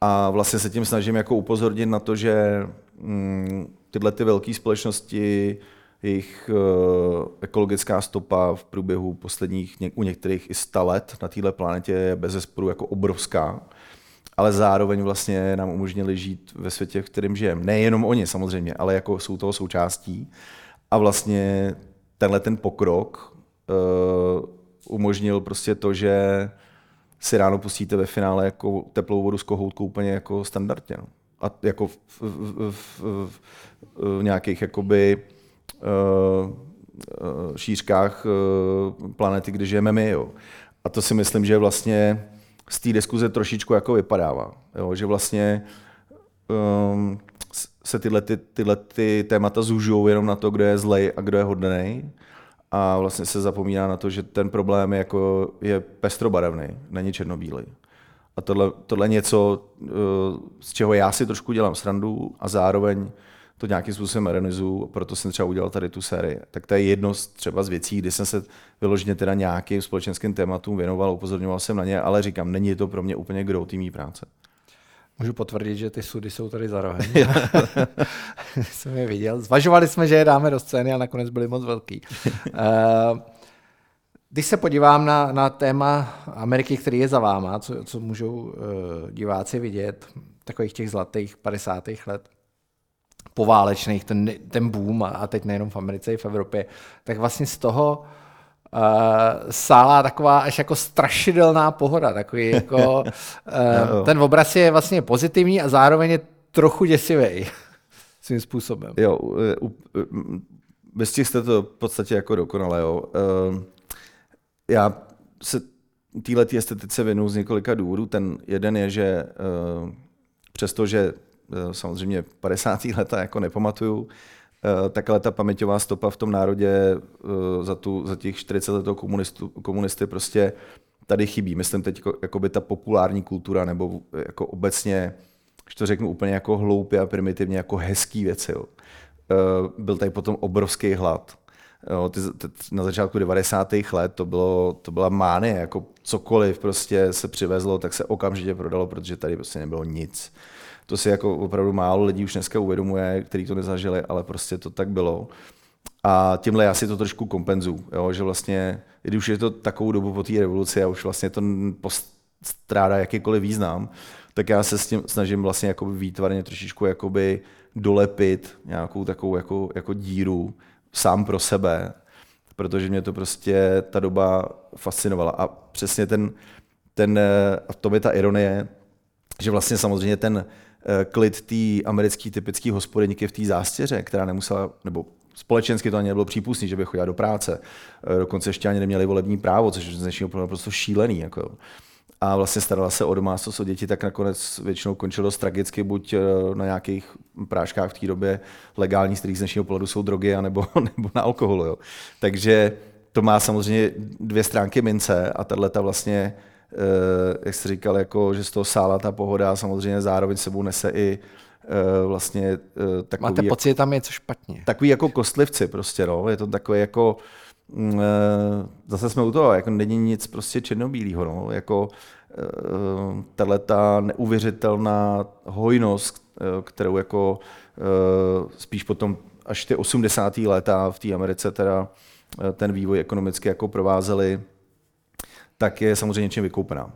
A vlastně se tím snažím jako upozornit na to, že mm, tyhle ty velké společnosti jejich uh, ekologická stopa v průběhu posledních u některých i 100 let na této planetě je bez zesporu jako obrovská, ale zároveň vlastně nám umožnili žít ve světě, v kterém žijeme. Nejenom oni samozřejmě, ale jako jsou toho součástí. A vlastně tenhle ten pokrok uh, umožnil prostě to, že si ráno pustíte ve finále jako teplou vodu s kohoutkou úplně jako standardně. No. A jako v, v, v, v, v, v nějakých jakoby Eh, eh, šířkách eh, planety, kde žijeme my. Jo. A to si myslím, že vlastně z té diskuze trošičku jako vypadává. Jo. Že vlastně um, se tyhle, ty, tyhle ty témata zužují jenom na to, kdo je zlej a kdo je hodný. A vlastně se zapomíná na to, že ten problém je, jako, je pestrobarevný, není černobílý. A tohle, tohle něco, z čeho já si trošku dělám srandu a zároveň to nějakým způsobem ironizuju, proto jsem třeba udělal tady tu sérii. Tak to je jedno z, třeba z věcí, kdy jsem se vyloženě teda nějakým společenským tématům věnoval, upozorňoval jsem na ně, ale říkám, není to pro mě úplně gro mý práce. Můžu potvrdit, že ty sudy jsou tady za rohem. jsem je viděl. Zvažovali jsme, že je dáme do scény a nakonec byly moc velký. Uh, když se podívám na, na téma Ameriky, který je za váma, co, co můžou uh, diváci vidět, takových těch zlatých 50. let, poválečných, ten, ten boom, a teď nejenom v Americe, i v Evropě, tak vlastně z toho sála taková až jako strašidelná pohoda, takový jako, uh, ten obraz je vlastně pozitivní a zároveň je trochu děsivý svým způsobem. Jo, bez těch jste to v podstatě jako dokonale, jo. Uh, já se téhle estetice věnu z několika důvodů. Ten jeden je, že uh, přestože uh, samozřejmě 50. leta jako nepamatuju, uh, tak ale ta paměťová stopa v tom národě uh, za, tu, za těch 40 let komunisty prostě tady chybí. Myslím teď jako, jakoby ta populární kultura nebo jako obecně, když to řeknu úplně jako hloupě a primitivně, jako hezký věci. Jo. Byl tady potom obrovský hlad Jo, ty, ty, na začátku 90. let to, bylo, to byla mánie, jako cokoliv prostě se přivezlo, tak se okamžitě prodalo, protože tady prostě nebylo nic. To si jako opravdu málo lidí už dneska uvědomuje, kteří to nezažili, ale prostě to tak bylo. A tímhle já si to trošku kompenzu, jo, že vlastně, když už je to takovou dobu po té revoluci a už vlastně to postrádá jakýkoliv význam, tak já se s tím snažím vlastně jakoby výtvarně trošičku jakoby dolepit nějakou takovou jako, jako díru, sám pro sebe, protože mě to prostě ta doba fascinovala. A přesně ten, ten a to je ta ironie, že vlastně samozřejmě ten klid té americké typické hospodyníky v té zástěře, která nemusela, nebo společensky to ani nebylo přípustné, že by chodila do práce. Eh, dokonce ještě ani neměli volební právo, což je z dnešního pohledu prostě šílený. Jako a vlastně starala se o domácnost, o děti, tak nakonec většinou končilo dost tragicky, buď eh, na nějakých práškách v té době legální, z kterých z dnešního pohledu jsou drogy, anebo, nebo na alkoholu. Jo. Takže to má samozřejmě dvě stránky mince a tahle ta vlastně, eh, jak jsi říkal, jako, že z toho sála ta pohoda samozřejmě zároveň sebou nese i eh, vlastně takový... Máte pocit, že tam je co špatně. Takový jako kostlivci prostě, no. Je to takové jako Mm, eh, zase jsme u toho, jako není nic prostě černobílého, no, jako eh, tahle ta neuvěřitelná hojnost, eh, kterou jako spíš potom až ty 80. léta v té Americe teda ten vývoj ekonomicky jako provázely, tak je samozřejmě něčím vykoupená.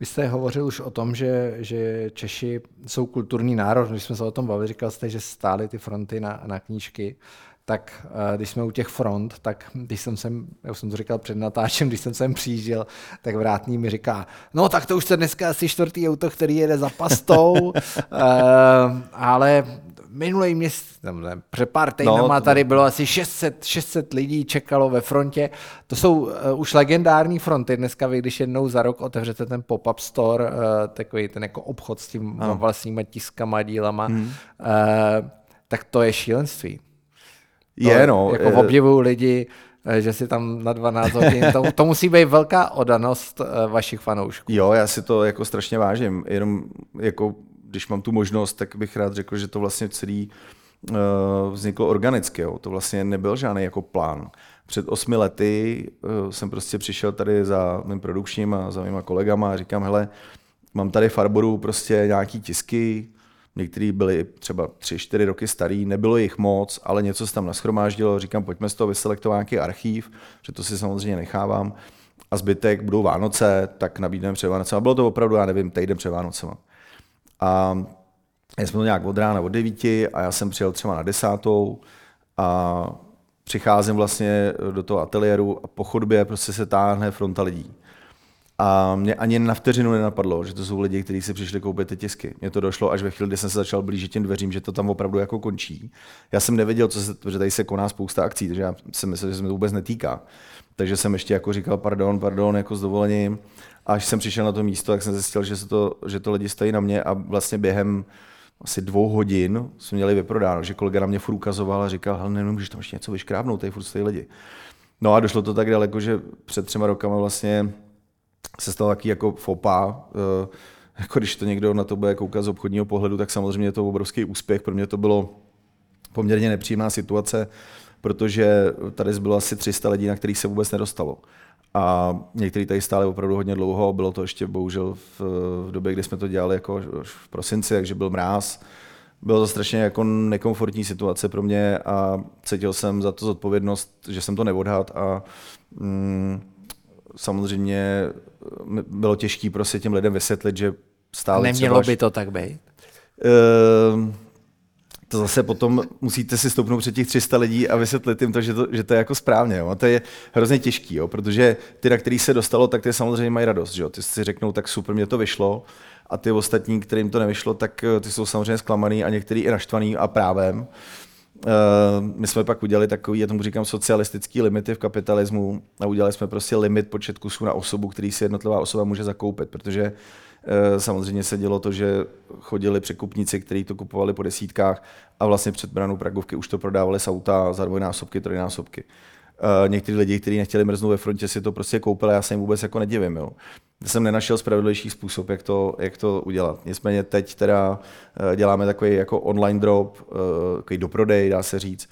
Vy jste hovořil už o tom, že, že Češi jsou kulturní národ. Když jsme se o tom bavili, říkal jste, že stály ty fronty na, na knížky tak eh, když jsme u těch front, tak když jsem sem, já jsem to říkal před natáčem, když jsem sem přijížděl, tak vrátný mi říká, no tak to už se dneska asi čtvrtý auto, který jede za pastou, uh, ale minulý měsíc, před pár týdnama no, tady bylo asi 600, 600 lidí čekalo ve frontě. To jsou uh, už legendární fronty. Dneska vy, když jednou za rok otevřete ten pop-up store, uh, takový ten jako obchod s tím no. vlastníma tiskama, dílama, hmm. uh, tak to je šílenství. Je, no. Jako obdivuju lidi, eh, že si tam na 12 hodin, to, to musí být velká odanost vašich fanoušků. Jo, já si to jako strašně vážím, jenom jako když mám tu možnost, tak bych rád řekl, že to vlastně celý uh, vzniklo organicky, jo. to vlastně nebyl žádný jako plán. Před osmi lety uh, jsem prostě přišel tady za mým produkčním a za mýma kolegama a říkám, hele, mám tady Farboru prostě nějaký tisky, Některý byli třeba 3-4 roky starý, nebylo jich moc, ale něco se tam naschromáždilo. Říkám, pojďme z toho vyselektovat nějaký archív, že to si samozřejmě nechávám. A zbytek budou Vánoce, tak nabídneme před Vánoce. A bylo to opravdu, já nevím, týden před Vánocema. A já jsme to nějak od rána od devíti a já jsem přijel třeba na desátou a přicházím vlastně do toho ateliéru a po chodbě prostě se táhne fronta lidí. A mě ani na vteřinu nenapadlo, že to jsou lidi, kteří si přišli koupit ty tisky. Mně to došlo až ve chvíli, kdy jsem se začal blížit těm dveřím, že to tam opravdu jako končí. Já jsem nevěděl, co se, že tady se koná spousta akcí, takže já jsem myslel, že se mi to vůbec netýká. Takže jsem ještě jako říkal, pardon, pardon, jako s dovolením. A až jsem přišel na to místo, tak jsem zjistil, že, se to, že to lidi stojí na mě a vlastně během asi dvou hodin jsme měli vyprodáno, že kolega na mě furt ukazoval a říkal, hele, nemůžeš tam ještě něco vyškrábnout, tady furt stojí lidi. No a došlo to tak daleko, že před třema rokama vlastně se stalo taky jako fopa, eh, jako když to někdo na to bude koukat z obchodního pohledu, tak samozřejmě je to obrovský úspěch. Pro mě to bylo poměrně nepříjemná situace, protože tady bylo asi 300 lidí, na kterých se vůbec nedostalo. A někteří tady stáli opravdu hodně dlouho, bylo to ještě bohužel v, v době, kdy jsme to dělali jako v prosinci, takže byl mráz. Bylo to strašně jako nekomfortní situace pro mě a cítil jsem za to zodpovědnost, že jsem to neodhad a mm, samozřejmě bylo těžké prostě těm lidem vysvětlit, že stále Nemělo třeba, by to tak být? Uh, to zase potom musíte si stoupnout před těch 300 lidí a vysvětlit jim to, že to, že to je jako správně. Jo. A to je hrozně těžký, jo, protože ty, na který se dostalo, tak ty samozřejmě mají radost. Že jo. Ty si řeknou, tak super, mě to vyšlo. A ty ostatní, kterým to nevyšlo, tak eh, ty jsou samozřejmě zklamaný a některý i naštvaný a právem. Uh, my jsme pak udělali takový, já tomu říkám, socialistický limity v kapitalismu a udělali jsme prostě limit počet kusů na osobu, který si jednotlivá osoba může zakoupit, protože samozřejmě se dělo to, že chodili překupníci, kteří to kupovali po desítkách a vlastně před branou Pragovky už to prodávali z auta za dvojnásobky, trojnásobky. Uh, někteří lidi, kteří nechtěli mrznout ve frontě, si to prostě koupili, já se jim vůbec jako nedivím. Jo. Já jsem nenašel spravedlivější způsob, jak to, jak to udělat. Nicméně teď teda uh, děláme takový jako online drop, uh, takový doprodej, dá se říct,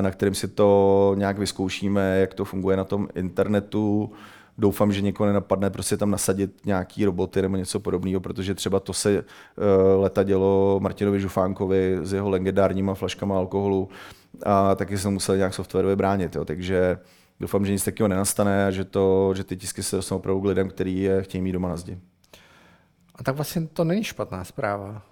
na kterým si to nějak vyzkoušíme, jak to funguje na tom internetu. Doufám, že někoho nenapadne prostě tam nasadit nějaký roboty nebo něco podobného, protože třeba to se uh, leta dělo Martinovi Žufánkovi s jeho legendárníma flaškama alkoholu, a taky jsem musel nějak softwarově bránit. Jo. Takže doufám, že nic takového nenastane a že, to, že ty tisky se dostanou opravdu k lidem, kteří je chtějí mít doma na zdi. A tak vlastně to není špatná zpráva.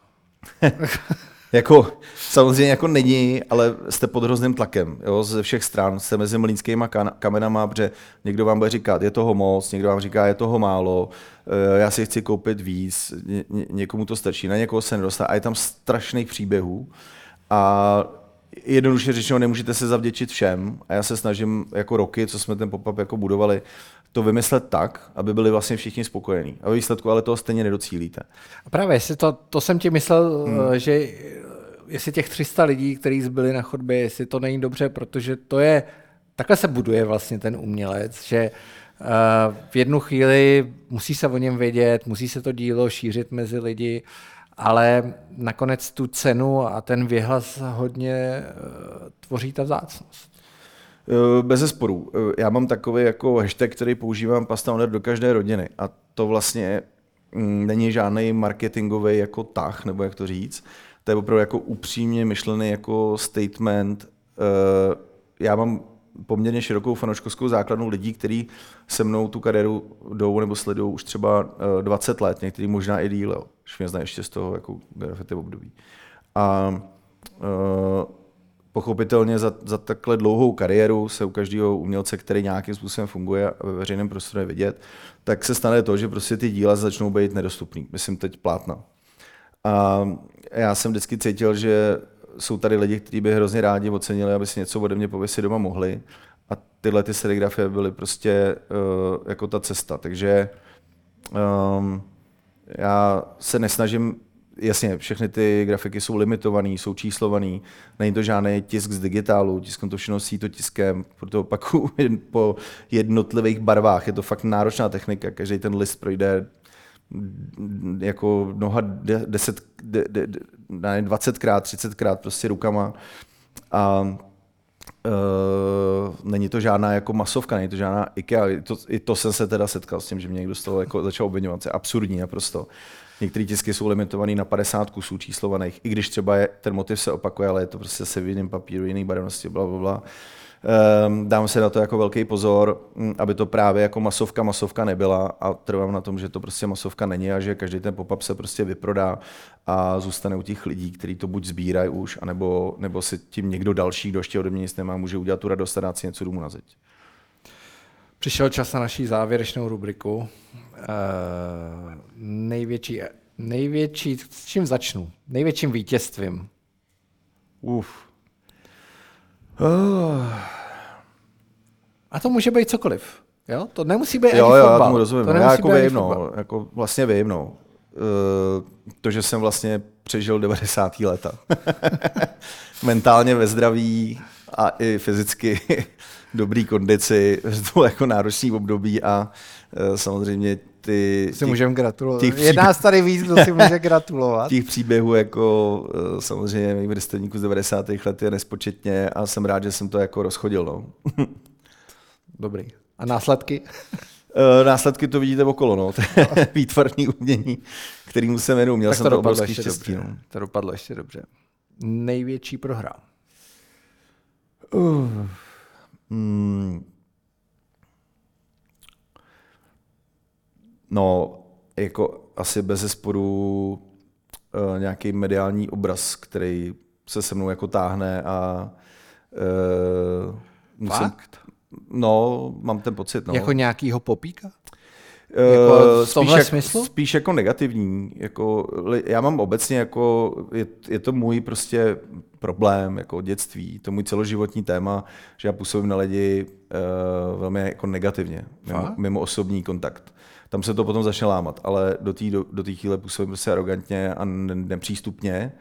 jako, samozřejmě jako není, ale jste pod hrozným tlakem jo, ze všech stran. Jste mezi mlínskýma kamenama, protože někdo vám bude říkat, je toho moc, někdo vám říká, je toho málo, eh, já si chci koupit víc, ně, někomu to stačí, na někoho se nedostane. A je tam strašných příběhů. A jednoduše řečeno nemůžete se zavděčit všem a já se snažím jako roky, co jsme ten pop-up jako budovali, to vymyslet tak, aby byli vlastně všichni spokojení. A výsledku ale toho stejně nedocílíte. A právě, jestli to, to jsem ti myslel, hmm. Eh, že jestli těch 300 lidí, kteří zbyli na chodbě, jestli to není dobře, protože to je, takhle se buduje vlastně ten umělec, že uh, v jednu chvíli musí se o něm vědět, musí se to dílo šířit mezi lidi, ale nakonec tu cenu a ten věhlas hodně eh, tvoří ta vzácnost. Eh, bez zesporu. Eh, já mám takový jako hashtag, který používám pasta owner do každé rodiny a to vlastně mm, není žádný marketingový jako tah, nebo jak to říct. To je opravdu jako upřímně myšlený jako statement. Já mám poměrně širokou fanouškovskou základnu lidí, kteří se mnou tu kariéru jdou nebo sledují už třeba 20 let, někteří možná i díl když mě znají ještě z toho jako grafity období. A uh, pochopitelně za, za takhle dlouhou kariéru se u každého umělce, který nějakým způsobem funguje ve veřejném prostoru je vidět, tak se stane to, že prostě ty díla začnou být nedostupný. Myslím teď plátna. A já jsem vždycky cítil, že jsou tady lidi, kteří by hrozně rádi ocenili, aby si něco ode mě pověsit doma mohli. A tyhle ty serigrafie byly prostě uh, jako ta cesta. Takže um, já se nesnažím, jasně, všechny ty grafiky jsou limitované, jsou číslované, není to žádný tisk z digitálu, tisknu to všechno to tiskem, proto opaku po jednotlivých barvách, je to fakt náročná technika, každý ten list projde jako mnoha deset, de, de, de, 20krát, 30krát prostě rukama a Uh, není to žádná jako masovka, není to žádná IKEA. I to, I to jsem se teda setkal s tím, že mě někdo z toho jako začal obvinovat. Je absurdní naprosto. Některé tisky jsou limitované na 50 kusů číslovaných, i když třeba je, ten motiv se opakuje, ale je to prostě se v jiném papíru, jiný barevnosti, bla, bla, bla. Um, dám se na to jako velký pozor, mm, aby to právě jako masovka masovka nebyla a trvám na tom, že to prostě masovka není a že každý ten pop-up se prostě vyprodá a zůstane u těch lidí, kteří to buď sbírají už, anebo, nebo si tím někdo další, kdo ještě ode mě nic nemá, může udělat tu radost a dát si něco domů na zeď. Přišel čas na naší závěrečnou rubriku. Uh, největší, největší, s čím začnu? Největším vítězstvím. Uf. Oh. A to může být cokoliv. Jo? To nemusí být jo, ani jo, fotbal. já tomu rozumím. To já jako vím, no, jako vlastně vím, no. Uh, to, že jsem vlastně přežil 90. leta. Mentálně ve zdraví a i fyzicky dobrý kondici, to bylo jako náročný období a uh, samozřejmě ty... Si můžeme gratulovat. Těch příběh... Je nás tady víc, kdo si může gratulovat. těch příběhů jako uh, samozřejmě mých vrstevníků z 90. let je nespočetně a jsem rád, že jsem to jako rozchodil. No. Dobrý. A následky? Uh, následky to vidíte okolo, no. výtvarný umění, kterým se jmenuji. Měl tak jsem to, to obrovský štěstí. Dobře. No. To dopadlo ještě dobře. Největší prohra? Uh, mm, no, jako asi bez zesporu uh, nějaký mediální obraz, který se se mnou jako táhne a uh, musím, Fakt? No, mám ten pocit. No. Jako nějakýho popíka? Jako v spíš, jak, smyslu? spíš jako negativní. Jako, já mám obecně jako, je, je to můj prostě problém, jako dětství, to můj celoživotní téma, že já působím na lidi uh, velmi jako negativně, mimo, mimo osobní kontakt. Tam se to potom začne lámat, ale do té do, do chvíle působím prostě arrogantně a nepřístupně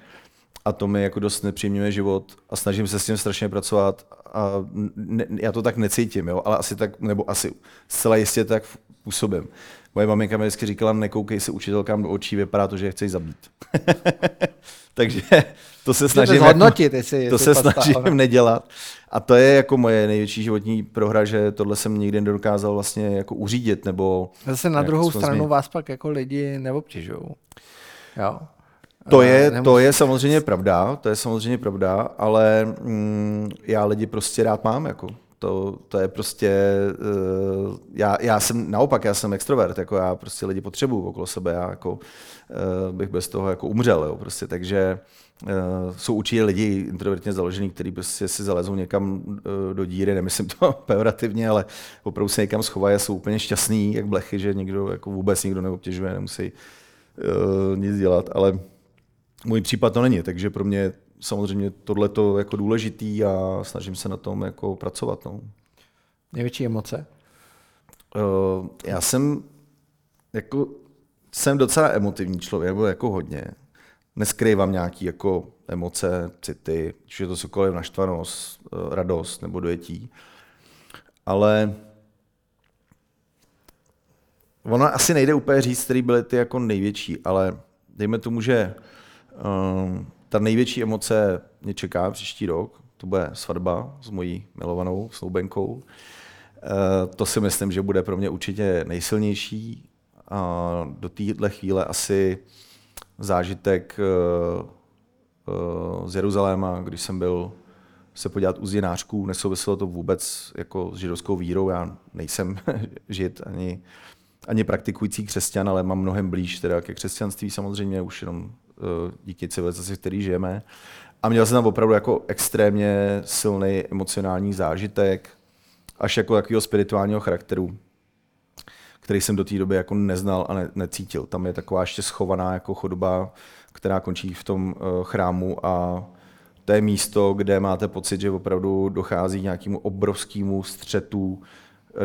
a to mi jako dost nepříjemňuje život a snažím se s tím strašně pracovat a ne, já to tak necítím, jo, ale asi tak, nebo asi zcela jistě tak působím. Moje maminka mi vždycky říkala, nekoukej se učitelkám do očí, vypadá to, že je chceš zabít. Takže to se snažím, hodnotit, jako, jestli, to se snažím ona. nedělat. A to je jako moje největší životní prohra, že tohle jsem nikdy nedokázal vlastně jako uřídit. Nebo Zase na druhou stranu změnit. vás pak jako lidi neobtěžují. Jo. To je, to je samozřejmě pravda, to je samozřejmě pravda, ale mm, já lidi prostě rád mám. Jako. To, to je prostě, uh, já, já jsem naopak, já jsem extrovert, jako já prostě lidi potřebuju okolo sebe, já jako uh, bych bez toho jako umřel, jo, prostě, takže uh, jsou určitě lidi introvertně založený, kteří prostě si zalezou někam uh, do díry, nemyslím to pejorativně, ale opravdu se někam schovají a jsou úplně šťastný, jak blechy, že nikdo, jako vůbec nikdo neobtěžuje, nemusí uh, nic dělat, ale můj případ to není, takže pro mě samozřejmě tohle to jako důležitý a snažím se na tom jako pracovat. No. Největší emoce? Uh, já jsem jako jsem docela emotivní člověk, nebo jako hodně. Neskrývám nějaký jako emoce, city, či je to cokoliv naštvanost, eh, radost nebo dojetí. Ale ono asi nejde úplně říct, který byly ty jako největší, ale dejme tomu, že um, ta největší emoce mě čeká příští rok. To bude svatba s mojí milovanou snoubenkou. Eh, to si myslím, že bude pro mě určitě nejsilnější. A do téhle chvíle asi zážitek eh, eh, z Jeruzaléma, když jsem byl se podívat u zděnářků, nesouviselo to vůbec jako s židovskou vírou, já nejsem žid ani, ani praktikující křesťan, ale mám mnohem blíž teda ke křesťanství samozřejmě, už jenom díky civilizaci, v který žijeme. A měl jsem tam opravdu jako extrémně silný emocionální zážitek, až jako takového spirituálního charakteru, který jsem do té doby jako neznal a ne, necítil. Tam je taková ještě schovaná jako chodba, která končí v tom uh, chrámu a to je místo, kde máte pocit, že opravdu dochází k nějakému obrovskému střetu eh,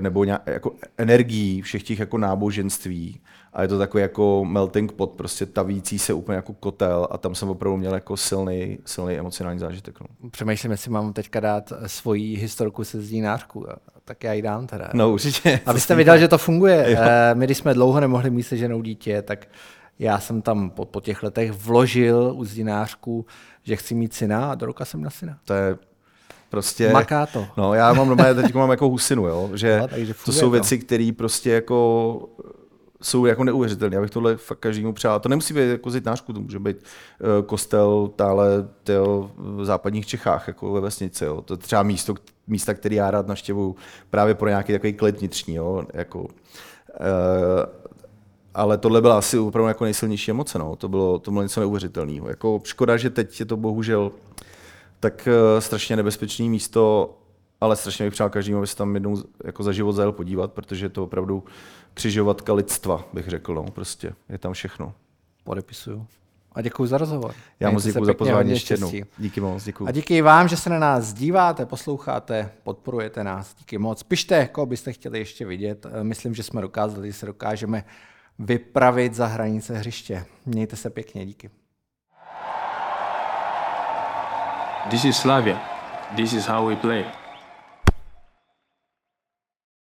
nebo nějak, jako energií všech těch jako náboženství a je to takový jako melting pot, prostě tavící se úplně jako kotel a tam jsem opravdu měl jako silný, silný emocionální zážitek. No. Přemýšlím, jestli mám teďka dát svoji historku se zdínářku, tak já ji dám teda. No určitě. Abyste viděl, že to funguje. Jo. Eh, my, když jsme dlouho nemohli mít se ženou dítě, tak já jsem tam po, po těch letech vložil u zdinářku, že chci mít syna a do roka jsem na syna. To je prostě... Maká to. No, já mám doma, teď mám jako husinu, jo, že no, to jsou věci, které prostě jako jsou jako neuvěřitelné. Já bych tohle fakt každému přál. To nemusí být jako zitnářku, to může být uh, kostel tále tyjo, v západních Čechách, jako ve vesnici. Jo. To je třeba místo, místa, které já rád naštěvuju právě pro nějaký takový klid vnitřní. Jo. Jako, uh, ale tohle byla asi opravdu jako nejsilnější emoce. No. To, bylo, to bylo něco neuvěřitelného. Jako škoda, že teď je to bohužel tak uh, strašně nebezpečné místo, ale strašně bych přál každému, aby se tam jednou jako za život zajel podívat, protože je to opravdu křižovatka lidstva, bych řekl. No. Prostě je tam všechno. Podepisuju. A děkuji za rozhovor. Já moc děkuji za pozvání ještě jednou. Díky moc, děkuji. A díky vám, že se na nás díváte, posloucháte, podporujete nás. Díky moc. Pište, koho byste chtěli ještě vidět. Myslím, že jsme dokázali, že se dokážeme vypravit za hranice hřiště. Mějte se pěkně, díky. This is Slavia. This is how we play.